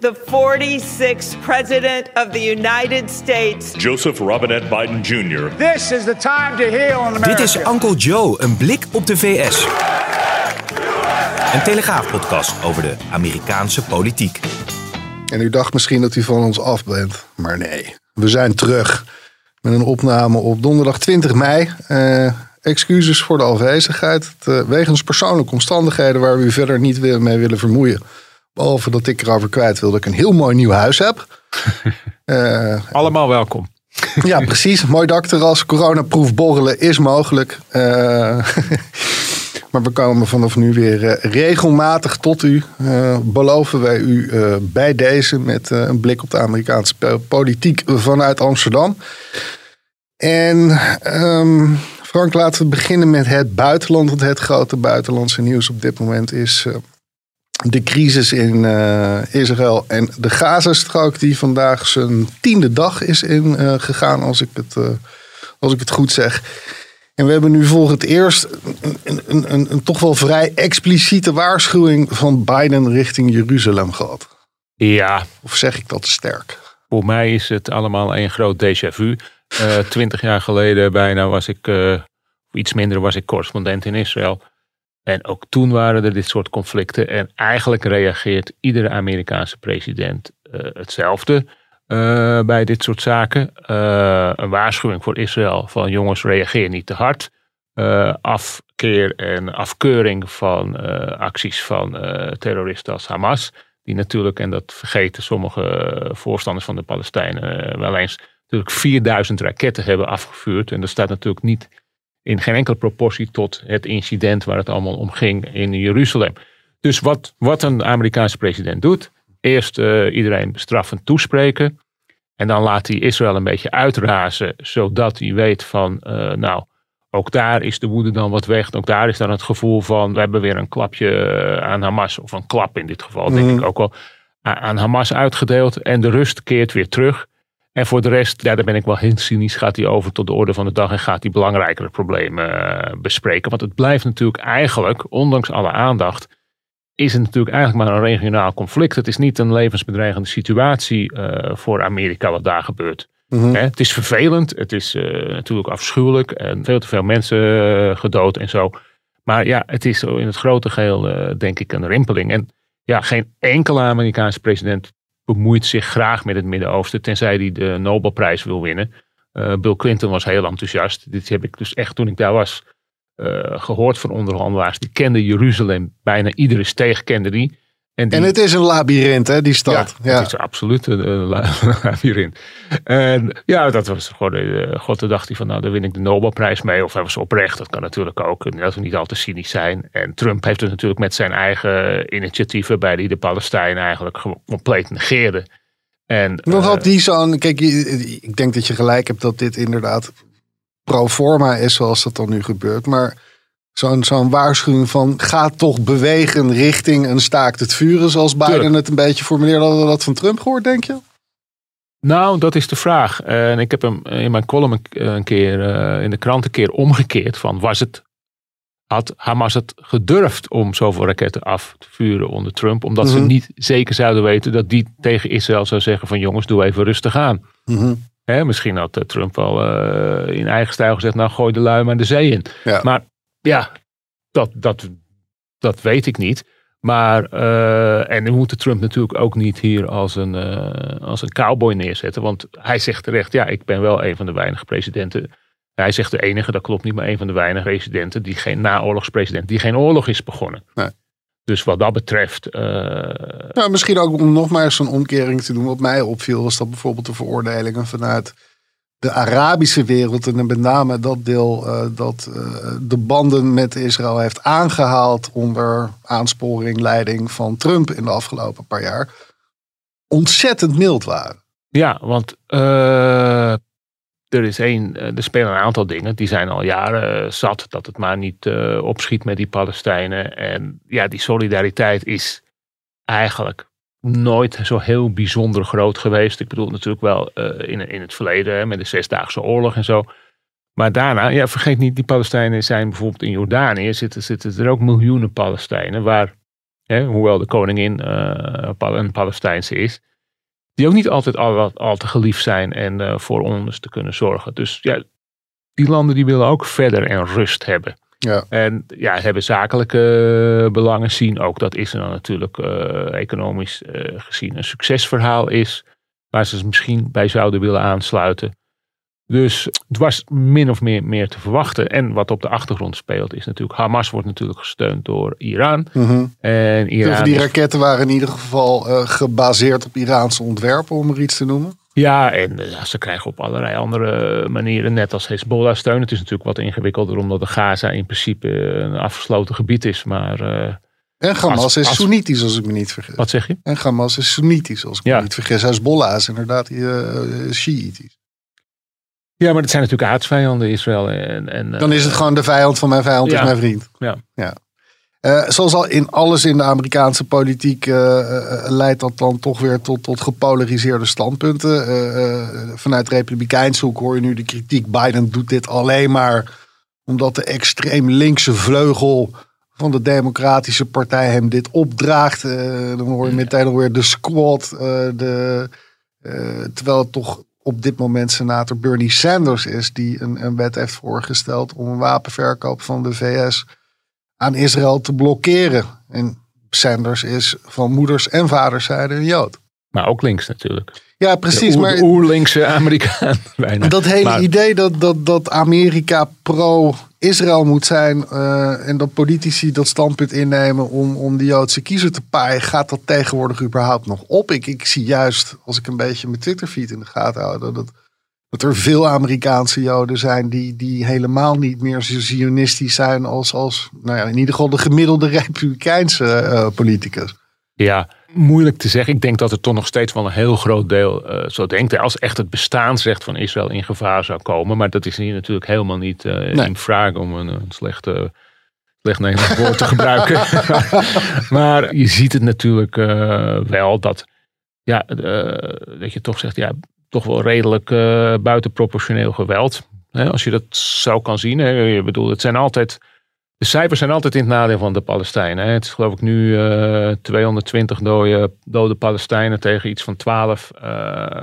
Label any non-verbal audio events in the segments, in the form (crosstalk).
the 46th President of the United States. Joseph Robinette Biden Jr. This is the time to heal in America. Dit is Uncle Joe, een blik op de VS. Een telegraafpodcast over de Amerikaanse politiek. En u dacht misschien dat u van ons af bent, maar nee. We zijn terug met een opname op donderdag 20 mei. Eh, excuses voor de afwezigheid. Het, eh, wegens persoonlijke omstandigheden waar we u verder niet mee willen vermoeien. Behalve dat ik erover kwijt wil dat ik een heel mooi nieuw huis heb. (laughs) Eh, Allemaal welkom. ja, precies. Mooi dakterras. Coronaproef borrelen is mogelijk. Eh, (laughs) maar we komen vanaf nu weer eh, regelmatig tot u. Beloven wij u bij deze met een blik op de Amerikaanse po- politiek vanuit Amsterdam. En ehm, Frank, laten we beginnen met het buitenland. Want het grote buitenlandse nieuws op dit moment is de crisis in eh, Israël en de Gazastrook, die vandaag zijn tiende dag is ingegaan, als, ik het, eh, als ik het goed zeg. En we hebben nu voor het eerst een, een, een, een, toch wel vrij expliciete waarschuwing van Biden richting Jeruzalem gehad. Ja, Of zeg ik dat te sterk? voor mij is het allemaal een groot déjà vu. Eh, Twintig jaar geleden bijna was ik, eh, iets minder was ik correspondent in Israël. En ook toen waren er dit soort conflicten. En eigenlijk reageert iedere Amerikaanse president eh, hetzelfde eh, bij dit soort zaken. Eh, een waarschuwing voor Israël van jongens, reageer niet te hard. Afkeer en afkeuring van acties van terroristen als Hamas. Die natuurlijk, en dat vergeten sommige voorstanders van de Palestijnen wel eens, natuurlijk 4000 raketten hebben afgevuurd. En dat staat natuurlijk niet in geen enkele proportie tot het incident waar het allemaal om ging in Jeruzalem. Dus wat, wat een Amerikaanse president doet, eerst eh, iedereen bestraffend toespreken. En dan laat hij Israël een beetje uitrazen, zodat hij weet van, eh, nou, ook daar is de woede dan wat weg. Ook daar is dan het gevoel van, we hebben weer een klapje eh, aan Hamas, of een klap in dit geval, denk ik ook wel, aan Hamas uitgedeeld. En de rust keert weer terug. En voor de rest, ja, daar ben ik wel heel cynisch, gaat hij over tot de orde van de dag en gaat hij belangrijkere problemen eh, bespreken. Want het blijft natuurlijk eigenlijk, ondanks alle aandacht, is het natuurlijk eigenlijk maar een regionaal conflict. Het is niet een levensbedreigende situatie eh, voor Amerika wat daar gebeurt. Mhm. Hè, het is vervelend, het is eh, natuurlijk afschuwelijk en veel te veel mensen gedood en zo. Maar ja, het is in het grote geheel eh, denk ik een rimpeling. En ja, geen enkele Amerikaanse president bemoeit zich graag met het Midden-Oosten, tenzij hij de Nobelprijs wil winnen. Eh, Bill Clinton was heel enthousiast. Dit heb ik dus echt toen ik daar was eh, gehoord van onderhandelaars. Die kenden Jeruzalem, bijna iedere steeg kende die. Die, En het is een labyrint, hè, die stad. ja, Ja, het is absoluut een uh, la- (laughs) hierin. En ja, dat was gewoon, uh, God, toen dacht hij van, nou, daar win ik de Nobelprijs mee. Of hij was oprecht, dat kan natuurlijk ook. En Dat we niet al te cynisch zijn. En Trump heeft het natuurlijk met zijn eigen initiatieven, bij die de Palestijnen eigenlijk compleet negeerde. En, Wat eh, had die zo'n. Kijk, ik denk dat je gelijk hebt dat dit inderdaad pro forma is zoals dat dan nu gebeurt. Maar zo'n zo'n waarschuwing van ga toch bewegen richting een staakt het vuren, zoals Biden Tuurlijk. het een beetje formuleerde. Hadden we dat van Trump gehoord, denk je? Nou, dat is de vraag. En ik heb hem in mijn column een- een keer eh, in de krant een keer omgekeerd. Van was het, had Hamas het gedurfd om zoveel raketten af te vuren onder Trump? Omdat ze Mhm. niet zeker zouden weten dat die tegen Israël zou zeggen van jongens, doe even rustig aan. Mhm. Hè, misschien had eh, Trump wel eh, in eigen stijl gezegd, nou gooi de lui maar de zee in. Ja. Maar ja, dat, dat, dat weet ik niet. Maar, eh, en we moeten Trump natuurlijk ook niet hier als een, eh, als een cowboy neerzetten. Want hij zegt terecht, ja, ik ben wel een van de weinige presidenten. Hij zegt de enige, dat klopt niet, maar een van de weinige presidenten die geen naoorlogspresident, die geen oorlog is begonnen. Nee. Dus wat dat betreft, eh, Nou, misschien ook om nog maar eens een omkering te doen. Wat mij opviel was dat bijvoorbeeld de veroordelingen vanuit de Arabische wereld en met name dat deel eh, dat eh, de banden met Israël heeft aangehaald onder aansporing, leiding van Trump in de afgelopen paar jaar, ontzettend mild waren. Ja, want eh, er, is één, er spelen een aantal dingen. Die zijn al jaren zat dat het maar niet opschiet met die Palestijnen. En ja, die solidariteit is eigenlijk nooit zo heel bijzonder groot geweest. Ik bedoel natuurlijk wel eh, in, in het verleden met de Zesdaagse Oorlog en zo. Maar daarna, ja, vergeet niet, die Palestijnen zijn bijvoorbeeld in Jordanië, zitten, zitten er ook miljoenen Palestijnen waar hè, hoewel de koningin uh, een Palestijnse is, die ook niet altijd al, al te geliefd zijn en uh, voor ons te kunnen zorgen. Dus ja, die landen die willen ook verder en rust hebben. Ja. En ja, hebben zakelijke belangen zien ook dat Israël natuurlijk uh, economisch gezien een succesverhaal is. Waar ze misschien bij zouden willen aansluiten. Dus het was min of meer, meer te verwachten. En wat op de achtergrond speelt is natuurlijk... Hamas wordt natuurlijk gesteund door Iran. Mm En Iran die raketten waren in ieder geval uh, gebaseerd op Iraanse ontwerpen, om er iets te noemen. Ja, en ja, ze krijgen op allerlei andere manieren, net als Hezbollah steun. Het is natuurlijk wat ingewikkelder, omdat de Gaza in principe een afgesloten gebied is. Maar... Uh, en Hamas als, is als, Soenitisch, als ik me niet vergis. Wat zeg je? En Hamas is Soenitisch, als ik ja. me niet vergis. Hezbollah is inderdaad uh, Shiïtisch. Ja, maar het zijn natuurlijk aardsvijanden, Israël. En, en, Dan is het gewoon de vijand van mijn vijand, ja. is mijn vriend. Ja. ja. Uh, zoals al in alles in de Amerikaanse politiek uh, uh, leidt dat dan toch weer tot, tot gepolariseerde standpunten. vanuit Republikeins hoek hoor je nu de kritiek. Biden doet dit alleen maar omdat de extreem linkse vleugel van de Democratische Partij hem dit opdraagt. dan hoor je meteen alweer de squad. de, terwijl het toch op dit moment senator Bernie Sanders is, die een, een wet heeft voorgesteld om een wapenverkoop van de VS aan Israël te blokkeren. En Sanders is van moeders en vaderszijde een Jood. Maar ook links natuurlijk. Ja, precies. De maar oerlinkse Amerikaan. (laughs) Bijna. Dat hele idee dat, dat, dat Amerika pro-Israël moet zijn. Uh, en dat politici dat standpunt innemen om, om de Joodse kiezer te paaien. Gaat dat tegenwoordig überhaupt nog op? Ik, ik zie juist, als ik een beetje mijn Twitterfeed in de gaten hou. Dat, dat er veel Amerikaanse Joden zijn die, die helemaal niet meer zo zionistisch zijn als, als nou ja, in ieder geval de gemiddelde Republikeinse uh, politicus. Ja, moeilijk te zeggen. Ik denk dat er toch nog steeds wel een heel groot deel uh, zo denkt. Als echt het bestaansrecht van Israël in gevaar zou komen. Maar dat is hier natuurlijk helemaal niet uh, nee. in vraag om een, een slechte, slecht Nederlands woord te gebruiken. (laughs) maar je ziet het natuurlijk uh, wel dat, ja, dat je toch zegt, ja, toch wel redelijk buitenproportioneel geweld. Hè, als je dat zo kan zien. Hè. Je bedoelt, het zijn altijd de cijfers zijn altijd in het nadeel van de Palestijnen. Het is geloof ik nu uh, 220 dode, dode Palestijnen tegen iets van 12, uh,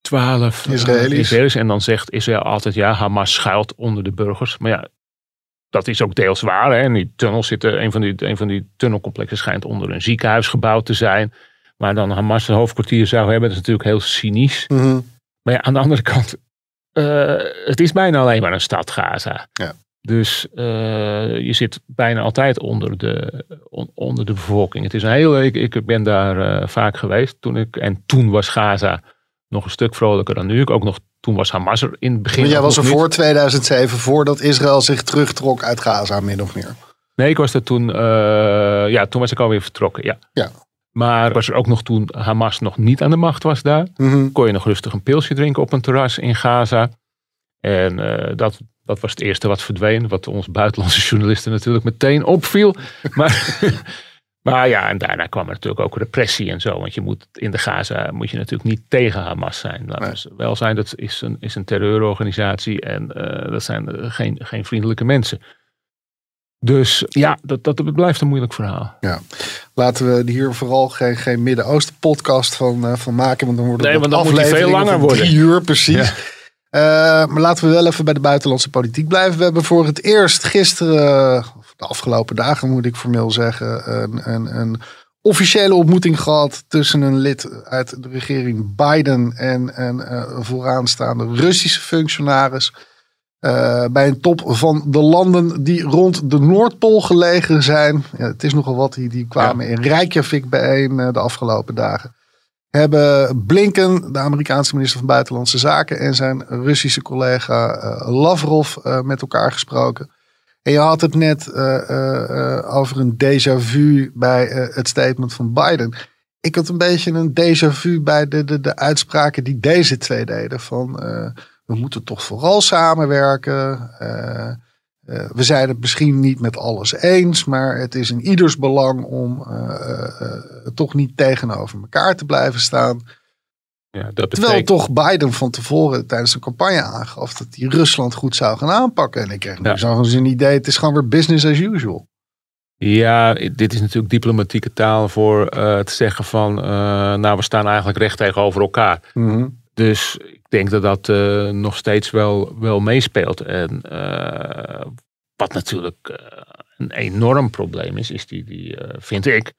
12 Israëli's. Israëli's. En dan zegt Israël altijd ja, Hamas schuilt onder de burgers. Maar ja, dat is ook deels waar. Hè. In die tunnel zitten, een van die, een van die tunnelcomplexen schijnt onder een ziekenhuis gebouwd te zijn. Waar dan Hamas een hoofdkwartier zou hebben. Dat is natuurlijk heel cynisch. Mm -hmm. Maar ja, aan de andere kant, uh, het is bijna alleen maar een stad Gaza. Ja. Dus uh, je zit bijna altijd onder de, on, onder de bevolking. Het is een heel, ik, ik ben daar uh, vaak geweest toen ik, en toen was Gaza nog een stuk vrolijker dan nu. Ik ook nog, toen was Hamas er in het begin. Maar jij was er niet. voor 2007, voordat Israël zich terugtrok uit Gaza, min of meer. Nee, ik was er toen, ja, toen was ik alweer vertrokken, ja. ja. Maar was er ook nog toen Hamas nog niet aan de macht was daar. Mm -hmm. Kon je nog rustig een pilsje drinken op een terras in Gaza. En dat dat was het eerste wat verdween. Wat ons buitenlandse (laughs) journalisten natuurlijk meteen opviel. Maar, (laughs) maar ja, en daarna kwam er natuurlijk ook repressie en zo. Want je moet in de Gaza moet je natuurlijk niet tegen Hamas zijn. Laten we wel zijn, dat is een, is een terreurorganisatie. En uh, dat zijn geen, geen vriendelijke mensen. Dus ja, dat, dat blijft een moeilijk verhaal. Ja. Laten we hier vooral geen, geen Midden-Oosten podcast van, uh, van maken. Want dan wordt het nee, want dan moet die veel langer worden. Drie uur precies. Ja. Uh, maar laten we wel even bij de buitenlandse politiek blijven. We hebben voor het eerst gisteren, of de afgelopen dagen moet ik formeel zeggen, een, een, een officiële ontmoeting gehad tussen een lid uit de regering Biden en een uh, vooraanstaande Russische functionaris. Uh, bij een top van de landen die rond de Noordpool gelegen zijn. Ja, het is nogal wat, die, die kwamen ja. in Reykjavik bijeen de afgelopen dagen hebben Blinken, de Amerikaanse minister van Buitenlandse Zaken, en zijn Russische collega uh, Lavrov met elkaar gesproken. En je had het net over een déjà vu bij het statement van Biden. Ik had een beetje een déjà vu bij de, de, de uitspraken die deze twee deden. Van we moeten toch vooral samenwerken. Uh, we zijn het misschien niet met alles eens, maar het is in ieders belang om uh, toch niet tegenover elkaar te blijven staan. Ja, dat betekent... Terwijl toch Biden van tevoren tijdens de campagne aangaf dat hij Rusland goed zou gaan aanpakken. En ik kreeg nu ja. zo'n idee, het is gewoon weer business as usual. Ja, dit is natuurlijk diplomatieke taal voor uh, te zeggen van, uh, nou we staan eigenlijk recht tegenover elkaar. Mhm. Dus denk dat dat uh, nog steeds wel, wel meespeelt. En wat natuurlijk een enorm probleem is, is die, die vind ik,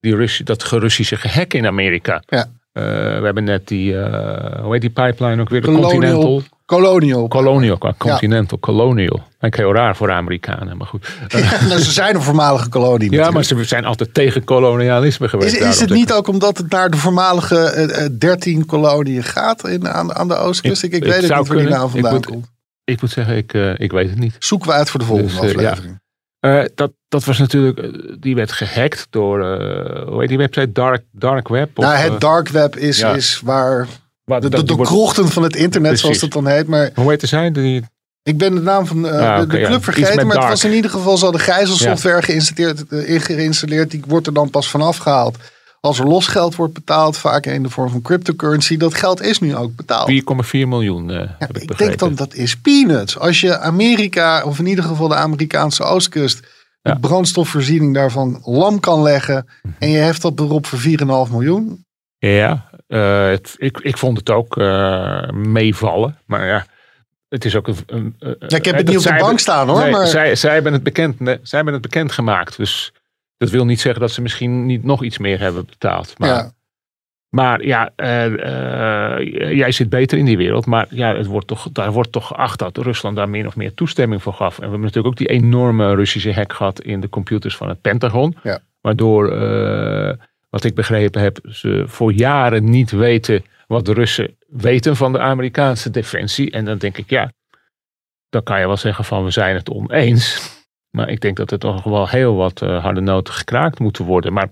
die dat Russische gehek in Amerika. Ja. we hebben net die, hoe heet die pipeline ook weer? De Colonial. Continental. Colonial. Colonial, Continental, Colonial. Ik heel raar voor de Amerikanen, maar goed. Ja, (laughs) nou, ze zijn een voormalige kolonie Ja, natuurlijk. maar ze zijn altijd tegen kolonialisme geweest. Is, is het niet ook omdat het naar de voormalige eh, eh, 13 koloniën gaat in, aan, aan de oostkust? Ik, weet het niet waar die kunnen. naam vandaan Ik moet- komt. Ik, moet zeggen, ik, eh, ik weet het niet. Zoeken we uit voor de volgende Dus, eh, ja. aflevering. Eh, dat, dat was natuurlijk, eh, die werd gehackt door, eh, hoe heet die website? Dark, Dark Web? Of, nou, eh, het dark web is, is waar waar de, dat- de, die wordt- krochten van het internet, zoals het dan heet. Maar Hoe heet zij? Die, ik ben de naam van eh, Ah, de, club vergeten. Maar het was in ieder geval zo de gijzelsoftware geïnstalleerd, geïnstalleerd. Die wordt er dan pas vanaf gehaald. Als er losgeld wordt betaald, vaak in de vorm van cryptocurrency. Dat geld is nu ook betaald. 4,4 miljoen, eh, Ja, heb ik ik denk dan dat is peanuts. Als je Amerika, of in ieder geval de Amerikaanse oostkust, de Ja. brandstofvoorziening daarvan lam kan leggen. En je heft dat erop voor 4,5 miljoen. Ja, eh, het, ik, ik vond het ook eh, meevallen. Maar ja, het is ook een... Ja, ik heb het niet op de bank staan hoor. Nee, maar zij, zij, hebben het bekend, nee, zij hebben het bekend gemaakt. Dus dat wil niet zeggen dat ze misschien niet nog iets meer hebben betaald. Maar ja, Maar ja, eh, jij zit beter in die wereld. Maar ja, het wordt toch, daar wordt toch geacht dat Rusland daar meer of meer toestemming voor gaf. En we hebben natuurlijk ook die enorme Russische hack gehad in de computers van het Pentagon. Ja. Waardoor, wat ik begrepen heb, ze voor jaren niet weten wat de Russen weten van de Amerikaanse defensie. En dan denk ik, ja, dan kan je wel zeggen van we zijn het oneens. Maar ik denk dat er toch wel heel wat eh, harde noten gekraakt moeten worden. Maar,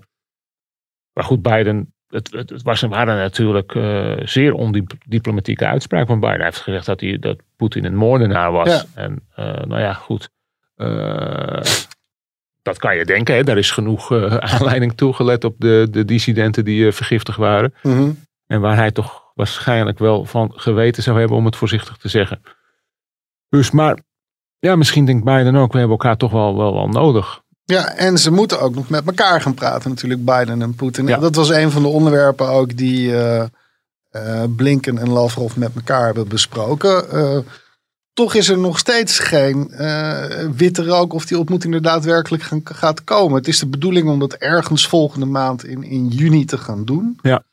maar goed, Biden het, het, het was, waren natuurlijk eh, zeer ondiplomatieke uitspraken van Biden. Hij heeft gezegd dat, hij, dat Poetin een moordenaar was. Ja. En eh, nou ja, goed. Dat kan je denken. Hè? Daar is genoeg eh, (laughs) aanleiding toegelet op de, de dissidenten die eh, vergiftigd waren. mhm. En waar hij toch waarschijnlijk wel van geweten zou hebben om het voorzichtig te zeggen. Dus maar, ja, misschien denkt Biden ook, we hebben elkaar toch wel, wel, wel nodig. ja, en ze moeten ook nog met elkaar gaan praten natuurlijk, Biden en Poetin. Ja. Dat was een van de onderwerpen ook die eh, Blinken en Lavrov met elkaar hebben besproken. Toch is er nog steeds geen eh, witte rook of die ontmoeting er daadwerkelijk gaan, gaat komen. Het is de bedoeling om dat ergens volgende maand in, in juni te gaan doen. Ja.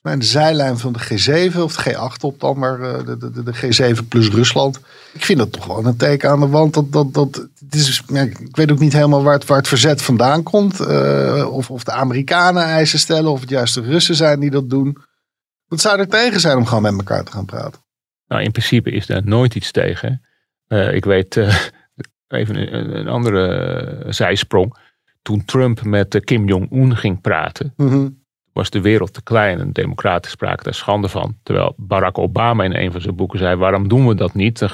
Bij de zijlijn van de G7 of de G8 op dan, maar eh, de, de, de, de G7 plus Rusland. Ik vind dat toch wel een teken aan de wand. Dat, dat, dat, het is, ja, ik weet ook niet helemaal waar het, waar het verzet vandaan komt. eh, of, of de Amerikanen eisen stellen of het juist de Russen zijn die dat doen. Wat zou er tegen zijn om gewoon met elkaar te gaan praten? Nou, in principe is daar nooit iets tegen. Eh, ik weet eh, even een, een andere zijsprong. Toen Trump met eh, Kim Jong-un ging praten, Mhm. was de wereld te klein en democraten spraken daar schande van. Terwijl Barack Obama in een van zijn boeken zei: waarom doen we dat niet? Dan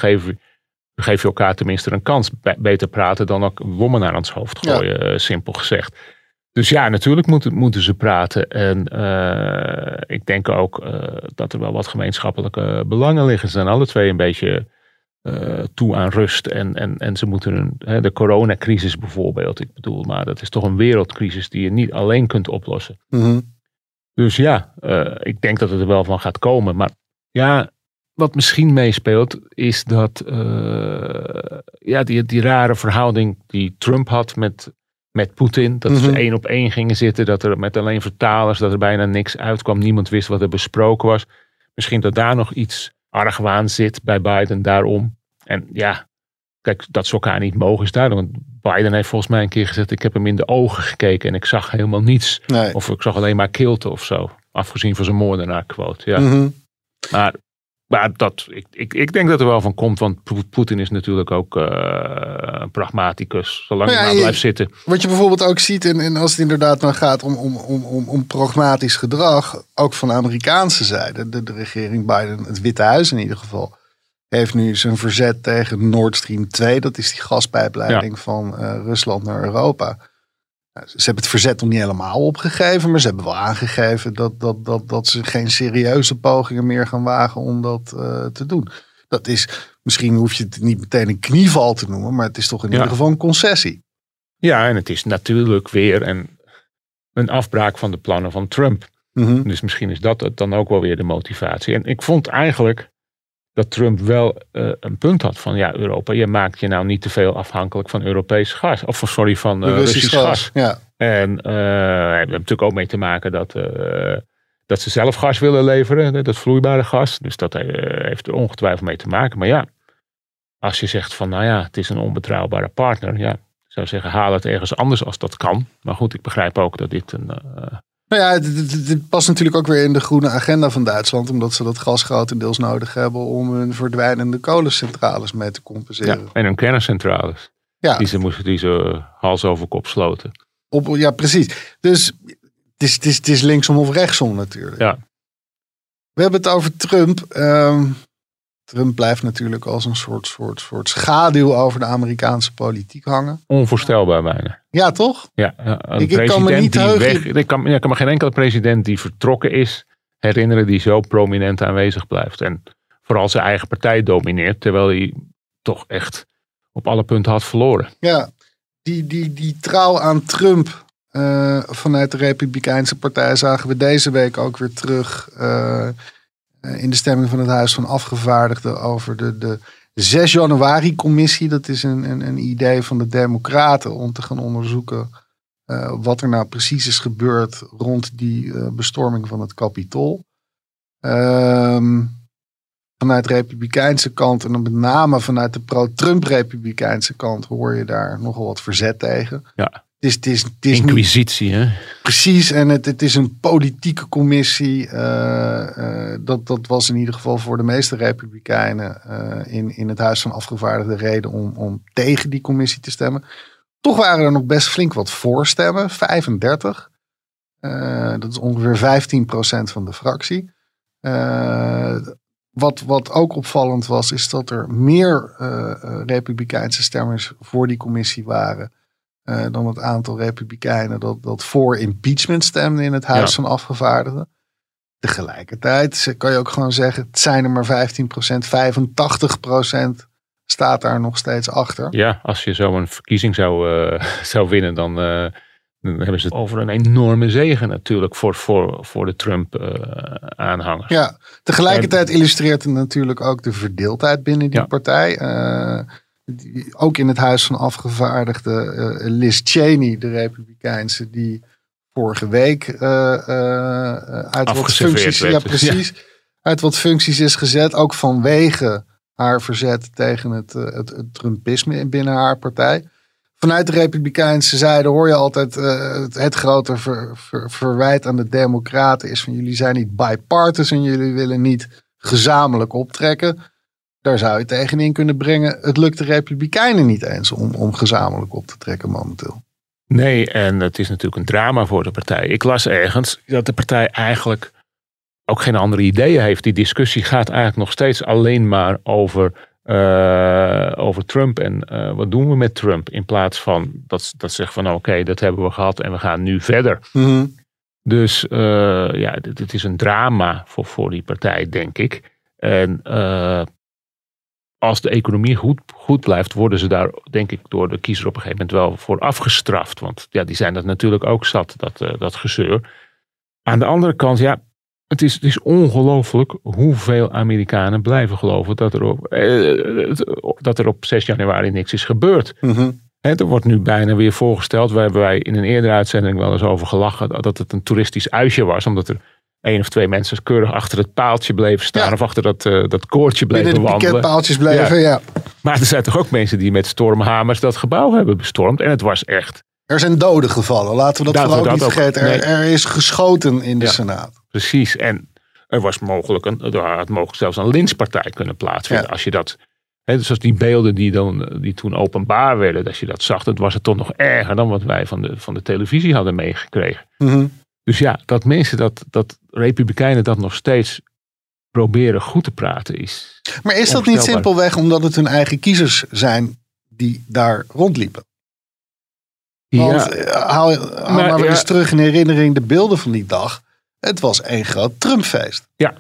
dan geef je elkaar tenminste een kans. Be- beter praten dan ook wommen naar ons hoofd gooien, simpel gezegd. Dus ja, natuurlijk moeten, moeten ze praten. En eh, ik denk ook eh, dat er wel wat gemeenschappelijke belangen liggen. Ze zijn alle twee een beetje eh, toe aan rust. En, en, en ze moeten een, hè, de coronacrisis bijvoorbeeld. Ik bedoel, maar dat is toch een wereldcrisis die je niet alleen kunt oplossen. Mhm. Dus ja, ik denk dat het er wel van gaat komen. Maar ja, wat misschien meespeelt, is dat ja, die, die rare verhouding die Trump had met, met Poetin. Dat Mhm. ze één op één gingen zitten, dat er met alleen vertalers, dat er bijna niks uitkwam. Niemand wist wat er besproken was. Misschien dat daar nog iets argwaan zit bij Biden daarom. En ja, kijk, dat ze elkaar niet mogen is duidelijk. Want Biden heeft volgens mij een keer gezegd, ik heb hem in de ogen gekeken en ik zag helemaal niets. Nee. Of ik zag alleen maar kilte of zo. Afgezien van zijn moordenaar quote. Ja. Mhm. Maar, maar dat, ik, ik, ik denk dat er wel van komt. Want Po- Poetin is natuurlijk ook eh, een pragmaticus. Zolang Nou ja, hij maar blijft zitten. Wat je bijvoorbeeld ook ziet, en, en als het inderdaad dan gaat om, om, om, om, pragmatisch gedrag, ook van de Amerikaanse zijde, de, de regering Biden, het Witte Huis in ieder geval, heeft nu zijn verzet tegen Nord Stream 2. Dat is die gaspijpleiding van eh, Rusland naar Europa. Ze hebben het verzet nog niet helemaal opgegeven, maar ze hebben wel aangegeven dat, dat, dat, dat ze geen serieuze pogingen meer gaan wagen om dat eh, te doen. Dat is, misschien hoef je het niet meteen een knieval te noemen, maar het is toch in Ja. ieder geval een concessie. Ja, en het is natuurlijk weer een, een afbraak van de plannen van Trump. Mhm. Dus misschien is dat dan ook wel weer de motivatie. En ik vond eigenlijk dat Trump wel eh, een punt had van ja, Europa, je maakt je nou niet te veel afhankelijk van Europees gas. Of sorry, van eh, Russisch, gas. Ja. En eh we hebben natuurlijk ook mee te maken dat, dat ze zelf gas willen leveren, dat vloeibare gas. Dus dat heeft er ongetwijfeld mee te maken. Maar ja, als je zegt van nou ja, het is een onbetrouwbare partner. Ja, ik zou zeggen, haal het ergens anders als dat kan. Maar goed, ik begrijp ook dat dit een. Nou ja, dit, past natuurlijk ook weer in de groene agenda van Duitsland. Omdat ze dat gas grotendeels nodig hebben om hun verdwijnende kolencentrales mee te ja, compenseren. en hun kerncentrales. Ja, Die ze moesten die ze hals over kop sloten. op, ja precies. Dus het is, het, is, het is linksom of rechtsom natuurlijk. Ja. We hebben het over Trump. Ehm, Trump blijft natuurlijk als een soort, soort, soort schaduw over de Amerikaanse politiek hangen. Onvoorstelbaar bijna. Ja, toch? Ja, een Ik- ik kan me president niet die weg. Ik kan, ja, ik kan me geen enkele president die vertrokken is herinneren die zo prominent aanwezig blijft. En vooral zijn eigen partij domineert, terwijl hij toch echt op alle punten had verloren. Ja, die, die, die trouw aan Trump eh, vanuit de Republikeinse Partij zagen we deze week ook weer terug eh, in de stemming van het Huis van Afgevaardigden over de, de 6 januari-commissie. Dat is een, een, een idee van de Democraten om te gaan onderzoeken eh, wat er nou precies is gebeurd rond die eh, bestorming van het Capitool. Ehm vanuit de Republikeinse kant en dan met name vanuit de pro-Trump-Republikeinse kant hoor je daar nogal wat verzet tegen. Ja. Het is, het is, het is niet Inquisitie, hè? precies en het, het is een politieke commissie. eh, eh, dat, dat was in ieder geval voor de meeste Republikeinen eh, in, in het Huis van Afgevaardigden reden om, om tegen die commissie te stemmen. Toch waren er nog best flink wat voorstemmen, 35. Eh, dat is ongeveer 15% van de fractie. Wat, wat ook opvallend was, is dat er meer Republikeinse stemmers voor die commissie waren. Eh, dan het aantal Republikeinen dat, dat voor impeachment stemde in het Huis Ja. van Afgevaardigden. Tegelijkertijd kan je ook gewoon zeggen, het zijn er maar 15%, 85% staat daar nog steeds achter. Ja, als je zo een verkiezing zou, eh, (laughs) zou winnen, dan, eh, dan hebben ze het over een enorme zegen natuurlijk voor, voor, voor de Trump-aanhangers. Ja, tegelijkertijd illustreert het natuurlijk ook de verdeeldheid binnen die Ja. partij. Die- ook in het Huis van Afgevaardigden, eh, Liz Cheney, de Republikeinse, die vorige week eh, eh, uit wat functies, werd. ja, precies, uit wat functies is gezet, ook vanwege haar verzet tegen het, het, het Trumpisme binnen haar partij. Vanuit de Republikeinse zijde hoor je altijd het, het grote ver- ver- verwijt aan de Democraten is van jullie zijn niet bipartisan, jullie willen niet gezamenlijk optrekken. Daar zou je tegenin kunnen brengen. Het lukt de Republikeinen niet eens om, om gezamenlijk op te trekken momenteel. Nee, en het is natuurlijk een drama voor de partij. Ik las ergens dat de partij eigenlijk ook geen andere ideeën heeft. Die discussie gaat eigenlijk nog steeds alleen maar over, eh, over Trump en eh, wat doen we met Trump. In plaats van dat, dat ze zeggen van oké, dat hebben we gehad en we gaan nu verder. Dus eh, ja, dit, dit is een drama voor, voor die partij, denk ik. En eh, als de economie goed, goed blijft, worden ze daar, denk ik, door de kiezer op een gegeven moment wel voor afgestraft. Want ja, die zijn dat natuurlijk ook zat, dat, eh, dat gezeur. Aan de andere kant, ja, het is, het is ongelooflijk hoeveel Amerikanen blijven geloven dat er, op, eh, dat er op 6 januari niks is gebeurd. Hè, er wordt nu bijna weer voorgesteld, waar hebben wij in een eerdere uitzending wel eens over gelachen, dat het een toeristisch uitje was, omdat er één of twee mensen keurig achter het paaltje bleven staan Ja. of achter dat, eh, dat koordje bleven Binnen de wandelen. piketpaaltjes bleven, ja. Maar er zijn toch ook mensen die met stormhamers dat gebouw hebben bestormd en het was echt Er zijn doden gevallen, laten we dat we vooral dat niet ook- vergeten. Er, nee. er is geschoten in de Ja. Senaat. Precies. En er was mogelijk een, er had mogelijk zelfs een lynchpartij kunnen plaatsvinden. Als je dat, dus als die beelden die, dan, die toen openbaar werden, als je dat zag, dat was het toch nog erger dan wat wij van de, van de televisie hadden meegekregen. Mhm. Dus ja, dat mensen, dat, dat republikeinen dat nog steeds proberen goed te praten is. Maar is dat niet simpelweg omdat het hun eigen kiezers zijn die daar rondliepen? Want ja, eh, haal, haal Maar, maar weer ja. eens terug in herinnering de beelden van die dag. Het was één groot Trumpfeest. Ja.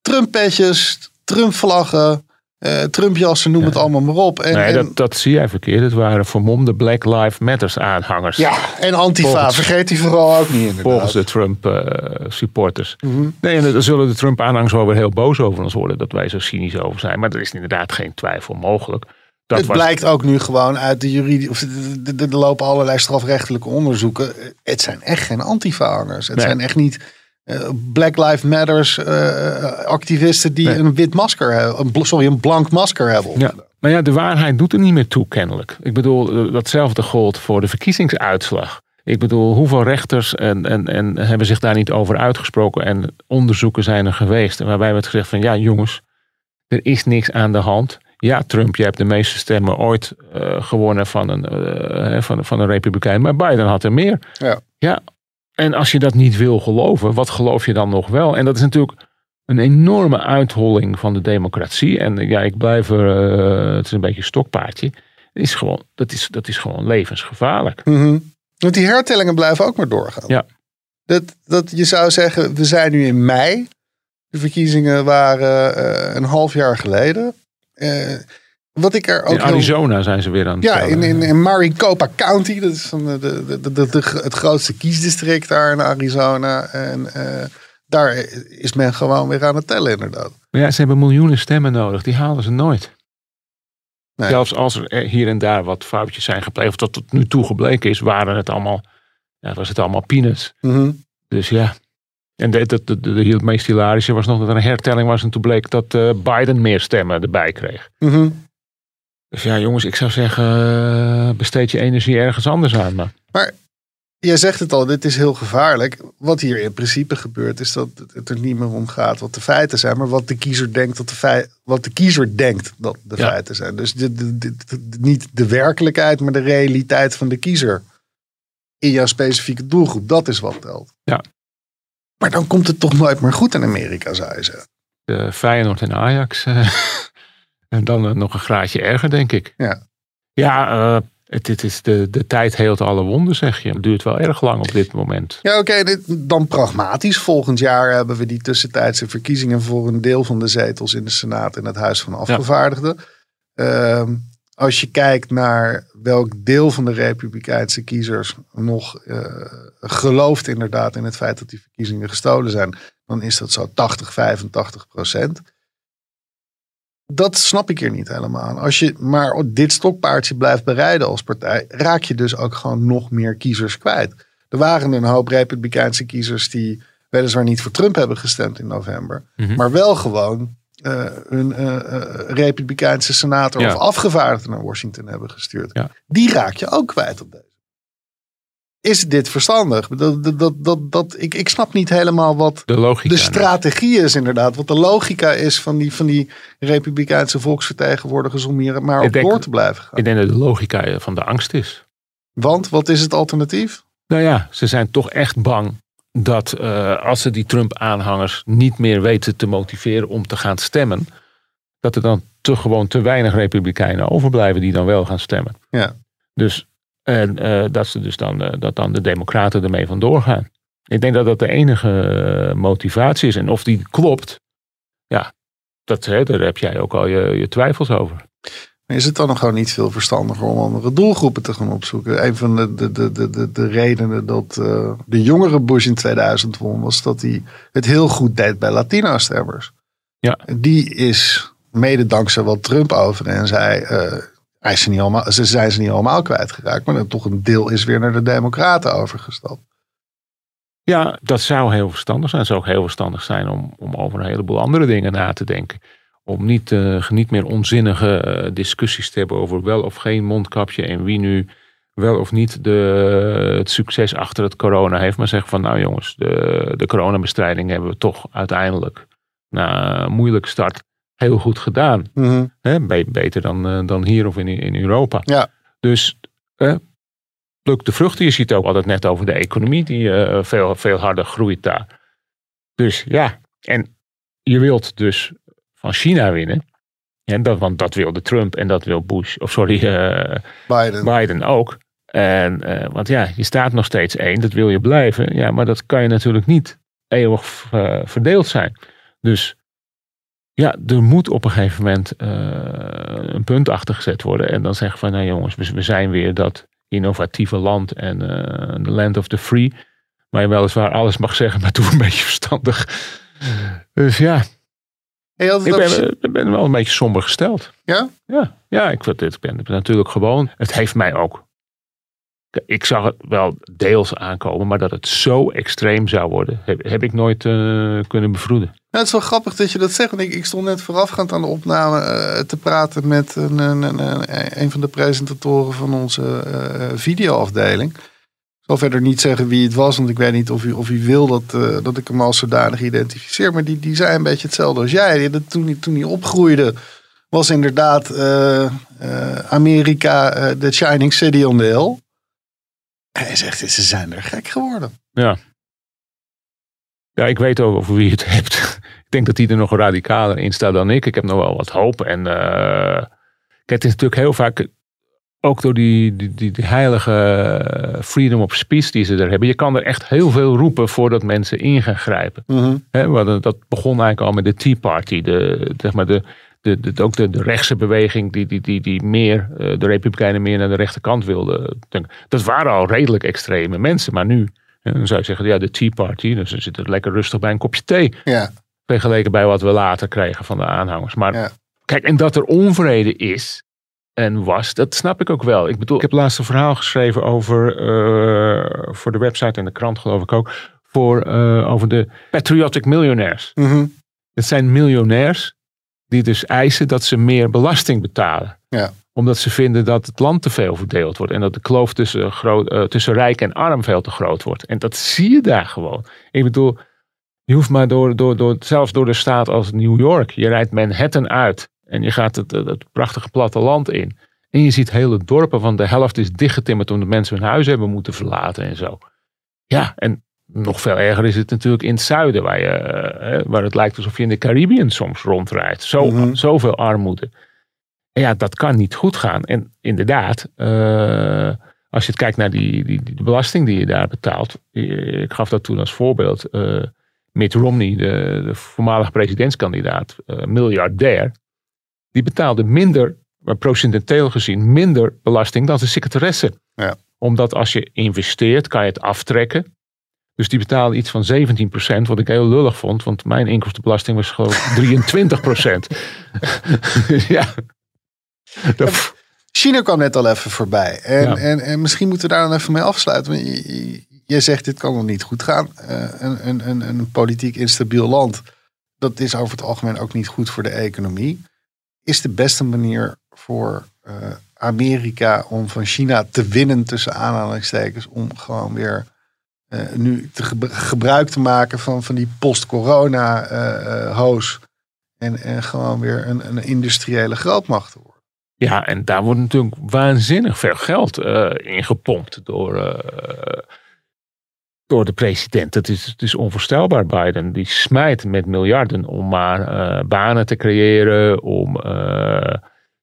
Trumpetjes, Trumpvlaggen, eh Trumpjassen, noem het allemaal maar op. En, nee, en- dat, dat zie jij verkeerd. Het waren vermomde Black Lives Matters aanhangers. ja, en Antifa, Volgens- vergeet die vooral ook niet inderdaad. Volgens de Trump eh, supporters. Mhm. Nee, en daar zullen de Trump aanhangers wel weer heel boos over ons worden. Dat wij zo cynisch over zijn. Maar er is inderdaad geen twijfel mogelijk. Dat het was, blijkt ook nu gewoon uit de juridische. Er lopen allerlei strafrechtelijke onderzoeken. Het zijn echt geen antifa-hangers. Het Nee. zijn echt niet Black Lives Matters eh, activisten die Nee. een wit masker hebben. Een, sorry, een blank masker hebben. Ja, maar ja, de waarheid doet er niet meer toe, kennelijk. Ik bedoel, eh, datzelfde gold voor de verkiezingsuitslag. Ik bedoel, hoeveel rechters en, en, en hebben zich daar niet over uitgesproken en onderzoeken zijn er geweest. Waarbij werd gezegd van ja jongens, er is niks aan de hand. Ja, Trump, je hebt de meeste stemmen ooit eh, gewonnen van een, eh, van, van een republikein. Maar Biden had er meer. Ja. ja. En als je dat niet wil geloven, wat geloof je dan nog wel? En dat is natuurlijk een enorme uitholling van de democratie. En ja, ik blijf er, eh, het is een beetje een stokpaardje. Het is gewoon, dat, is, dat is gewoon levensgevaarlijk. Mhm. Want die hertellingen blijven ook maar doorgaan. Ja. Dat, dat je zou zeggen, we zijn nu in mei. De verkiezingen waren eh, een half jaar geleden. Eh, wat ik er ook In heel- Arizona zijn ze weer aan het Ja, in, in, in Maricopa County, dat is de, de, de, het grootste kiesdistrict daar in Arizona. En eh, daar is men gewoon weer aan het tellen, inderdaad. Maar ja, ze hebben miljoenen stemmen nodig. Die halen ze nooit. Nee. Zelfs als er hier en daar wat foutjes zijn gepleegd, of dat tot nu toe gebleken is, waren het allemaal, ja, was het allemaal peanuts. Mhm. Dus ja. En de, de, de, de, het meest hilarische was nog dat er een hertelling was en toen bleek dat eh, Biden meer stemmen erbij kreeg. Mhm. Dus ja, jongens, ik zou zeggen, eh, besteed je energie ergens anders aan. Maar Maar jij zegt het al, dit is heel gevaarlijk. Wat hier in principe gebeurt, is dat het er niet meer om gaat wat de feiten zijn, maar wat de kiezer denkt dat de, fei- wat de, kiezer denkt dat de Ja. feiten zijn. Dus de- de- niet de werkelijkheid, maar de realiteit van de kiezer. In jouw specifieke doelgroep, dat is wat telt. Ja. Maar dan komt het toch nooit meer goed in Amerika, zou je zeggen. de Feyenoord en Ajax. (laughs) eh, en dan eh, nog een graadje erger, denk ik. Ja. Ja, eh, het, het is de, de tijd heelt alle wonden, zeg je. Het duurt wel erg lang op dit moment. Ja, oké, dan pragmatisch. Volgend jaar hebben we die tussentijdse verkiezingen voor een deel van de zetels in de Senaat en het Huis van Afgevaardigden. Ehm, als je kijkt naar welk deel van de Republikeinse kiezers nog eh, gelooft inderdaad in het feit dat die verkiezingen gestolen zijn, dan is dat zo 80, 85 procent. Dat snap ik hier niet helemaal. Als je maar dit stokpaardje blijft bereiden als partij, raak je dus ook gewoon nog meer kiezers kwijt. Er waren een hoop Republikeinse kiezers die weliswaar niet voor Trump hebben gestemd in november, Mhm. maar wel gewoon eh hun eh, eh, Republikeinse senator Ja. of afgevaardigde naar Washington hebben gestuurd. Ja. Die raak je ook kwijt op deze. Is dit verstandig? Dat, dat, dat, dat, ik, ik snap niet helemaal wat De logica. de strategie is inderdaad. Wat de logica is van die, van die Republikeinse volksvertegenwoordigers om hier maar op denk- door te blijven gaan. Ik denk dat de logica van de angst is. Want wat is het alternatief? Nou ja, ze zijn toch echt bang dat eh, als ze die Trump-aanhangers niet meer weten te motiveren om te gaan stemmen, dat er dan te gewoon te weinig Republikeinen overblijven die dan wel gaan stemmen. Ja. Dus en, eh, dat ze dus dan, eh, dat dan de Democraten ermee vandoor gaan. Ik denk dat dat de enige eh, motivatie is. En of die klopt, ja, dat, hè, daar heb jij ook al je, je twijfels over. Is het dan nog gewoon niet veel verstandiger om andere doelgroepen te gaan opzoeken? Een van de, de, de, de, de, de redenen dat de jongere Bush in 2000 won, was dat hij het heel goed deed bij Latino-stemmers. Ja. Die is mede dankzij wat Trump over en zei, hij is ze, niet allemaal, ze zijn ze niet allemaal kwijtgeraakt, maar toch een deel is weer naar de Democraten overgestapt. Ja, dat zou heel verstandig zijn. Het zou ook heel verstandig zijn om, om over een heleboel andere dingen na te denken. Om niet, eh, niet meer onzinnige eh, discussies te hebben over wel of geen mondkapje en wie nu wel of niet de, het succes achter het corona heeft. Maar zeggen van nou jongens, de, de coronabestrijding hebben we toch uiteindelijk na een moeilijke start heel goed gedaan. Hè, be- beter dan, eh, dan hier of in, in Europa. Ja. Dus eh, pluk de vruchten. Je ziet ook altijd net over de economie die eh, veel, veel harder groeit daar. Dus ja, en je wilt dus van China winnen. En dat, want dat wilde Trump en dat wil Bush, of sorry, eh, Biden. Biden ook. En, want ja, je staat nog steeds één, dat wil je blijven. Ja, maar dat kan je natuurlijk niet eeuwig verdeeld zijn. Dus ja, er moet op een gegeven moment eh, een punt achter gezet worden. En dan zeggen van, nou jongens, we, zijn weer dat innovatieve land en uh, the land of the free. Maar je weliswaar alles mag zeggen, maar (laughs) doe een beetje verstandig. Dus ja, Hey, ik ben, ik ben wel een beetje somber gesteld. Ja? Ja, ja ik, vind dit, ik ben natuurlijk gewoon. Het heeft mij ook. Ik zag het wel deels aankomen, maar dat het zo extreem zou worden, heb, heb ik nooit eh, kunnen bevroeden. Het is wel grappig dat je dat zegt. Want ik, stond net voorafgaand aan de opname eh, te praten met een, een, een, een- van de presentatoren van onze eh, videoafdeling. Ik zal verder niet zeggen wie het was, want ik weet niet of u, of u wil dat, eh, dat ik hem als zodanig identificeer. Maar die, die zei een beetje hetzelfde als jij. Die, dat toen, hij, toen hij opgroeide, was inderdaad Amerika de Shining City on the Hill. En hij zegt, ze zijn er gek geworden. Ja. Ja, ik weet ook over wie je het (laughs) hebt. ik denk dat die er nog radicaler in staat dan ik. Ik heb nog wel wat hoop. En kijk, het is natuurlijk heel vaak ook door die, die, die, heilige eh, freedom of speech die ze er hebben. Je kan er echt heel veel roepen voordat mensen in gaan grijpen. Hadden- dat begon eigenlijk al met de Tea Party. De, zeg maar de, de, de, ook de, de rechtse beweging die, die, die, die meer, eh, de Republikeinen meer naar de rechterkant wilden. Dat waren al redelijk extreme mensen. Maar nu, hè, dan zou je zeggen, ja, de Tea Party. Dus ze zitten lekker rustig bij een kopje thee. Ja, Vergeleken bij wat we later kregen van de aanhangers. Maar Ja. kijk, en dat er onvrede is en was, dat snap ik ook wel. Ik bedoel, ik heb laatst een verhaal geschreven over, eh, voor de website en de krant geloof ik ook, voor, eh, over de patriotic millionaires. Mhm. Het zijn miljonairs die dus eisen dat ze meer belasting betalen. Ja. Omdat ze vinden dat het land te veel verdeeld wordt. En dat de kloof tussen, groot, eh, tussen rijk en arm veel te groot wordt. En dat zie je daar gewoon. Ik bedoel, je hoeft maar door, door, door, zelfs door de staat als New York. Je rijdt Manhattan uit. En je gaat het, het prachtige platteland in. En je ziet hele dorpen van de helft is dichtgetimmerd omdat mensen hun huis hebben moeten verlaten en zo. Ja, en nog veel erger is het natuurlijk in het zuiden, waar, je, eh, waar het lijkt alsof je in de Caribbean soms rondrijdt. Zo, Mhm. Zoveel armoede. En ja, dat kan niet goed gaan. En inderdaad, eh, als je het kijkt naar die, die, die belasting die je daar betaalt. eh, Ik gaf dat toen als voorbeeld. eh Mitt Romney, de, de voormalige presidentskandidaat, eh, miljardair. Die betaalde minder, maar gezien, minder belasting dan zijn secretaresse. Ja. Omdat als je investeert, kan je het aftrekken. Dus die betaalde iets van 17%, wat ik heel lullig vond. Want mijn inkomstenbelasting was gewoon (laughs) 23%. (laughs) ja. China kwam net al even voorbij. En, Ja. en, en misschien moeten we daar dan even mee afsluiten. Want je- zegt dit kan nog niet goed gaan. Eh, een, een, een, een politiek instabiel land. Dat is over het algemeen ook niet goed voor de economie. Is de beste manier voor eh, Amerika om van China te winnen tussen aanhalingstekens. Om gewoon weer eh, nu te gebru- gebruik te maken van, van die post-corona eh, eh, hoos. En, en gewoon weer een, een industriële grootmacht. Ja, en daar wordt natuurlijk waanzinnig veel geld eh in gepompt door, eh, door de president. Het is, het is onvoorstelbaar, Biden. Die smijt met miljarden om maar eh, banen te creëren, om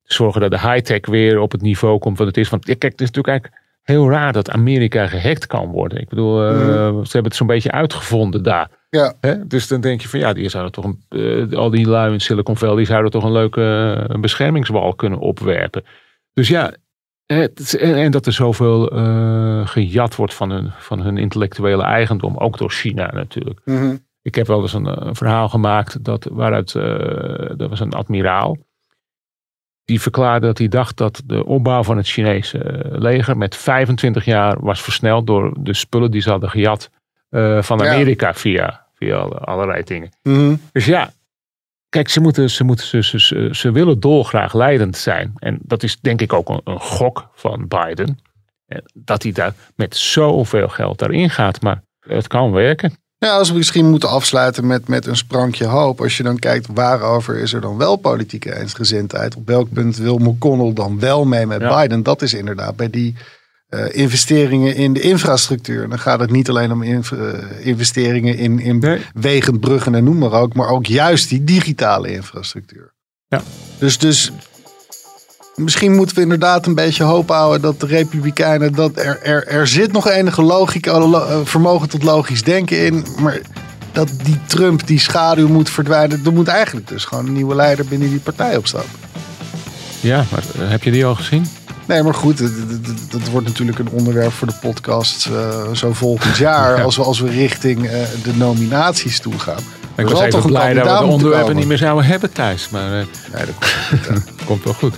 te zorgen dat de high-tech weer op het niveau komt wat het is. Want ja, kijk, het is natuurlijk eigenlijk heel raar dat Amerika gehackt kan worden. Ik bedoel, eh, ze hebben het zo'n beetje uitgevonden daar. Ja. Hè? Dus dan denk je van ja, die zouden toch een, eh, al die lui in Silicon Valley die zouden toch een leuke eh, beschermingswal kunnen opwerpen. Dus ja, het en, en dat er zoveel eh, gejat wordt van hun, van hun intellectuele eigendom, ook door China natuurlijk. Mhm. Ik heb wel eens een, verhaal gemaakt dat, waaruit, dat was een admiraal. Die verklaarde dat hij dacht dat de opbouw van het Chinese leger met 25 jaar was versneld door de spullen die ze hadden gejat van Ja. Amerika alle- allerlei dingen. Mhm. Dus ja, kijk, ze, moeten, ze, moeten, ze, ze, ze, ze willen dolgraag leidend zijn. En dat is denk ik ook een, een gok van Biden. eh, Dat hij daar met zoveel geld daarin gaat. Maar het kan werken. Ja, als we misschien moeten afsluiten met, met een sprankje hoop. Als je dan kijkt waarover is er dan wel politieke eensgezindheid. Op welk punt wil McConnell dan wel mee met Ja. Biden? Dat is inderdaad bij die eh, investeringen in de infrastructuur. Dan gaat het niet alleen om eh, investeringen in, in Nee. wegen, bruggen en noem maar ook. Maar ook juist die digitale infrastructuur. Ja. Dus, dus misschien moeten we inderdaad een beetje hoop houden dat de Republikeinen. Dat er, er, er zit nog enige logica, lo- eh, vermogen tot logisch denken in. Maar dat die Trump, die schaduw moet verdwijnen. Er moet eigenlijk dus gewoon een nieuwe leider binnen die partij opstaan. Ja, maar heb je die al gezien? Nee, maar goed, dat, wordt natuurlijk een onderwerp voor de podcast eh, zo volgend jaar. Ja. Als, we, als we richting eh, de nominaties toe gaan. Ik was toch blij dat we de onderwerpen niet meer zouden hebben thuis. Maar eh, Nee, dat komt (laughs) wel goed.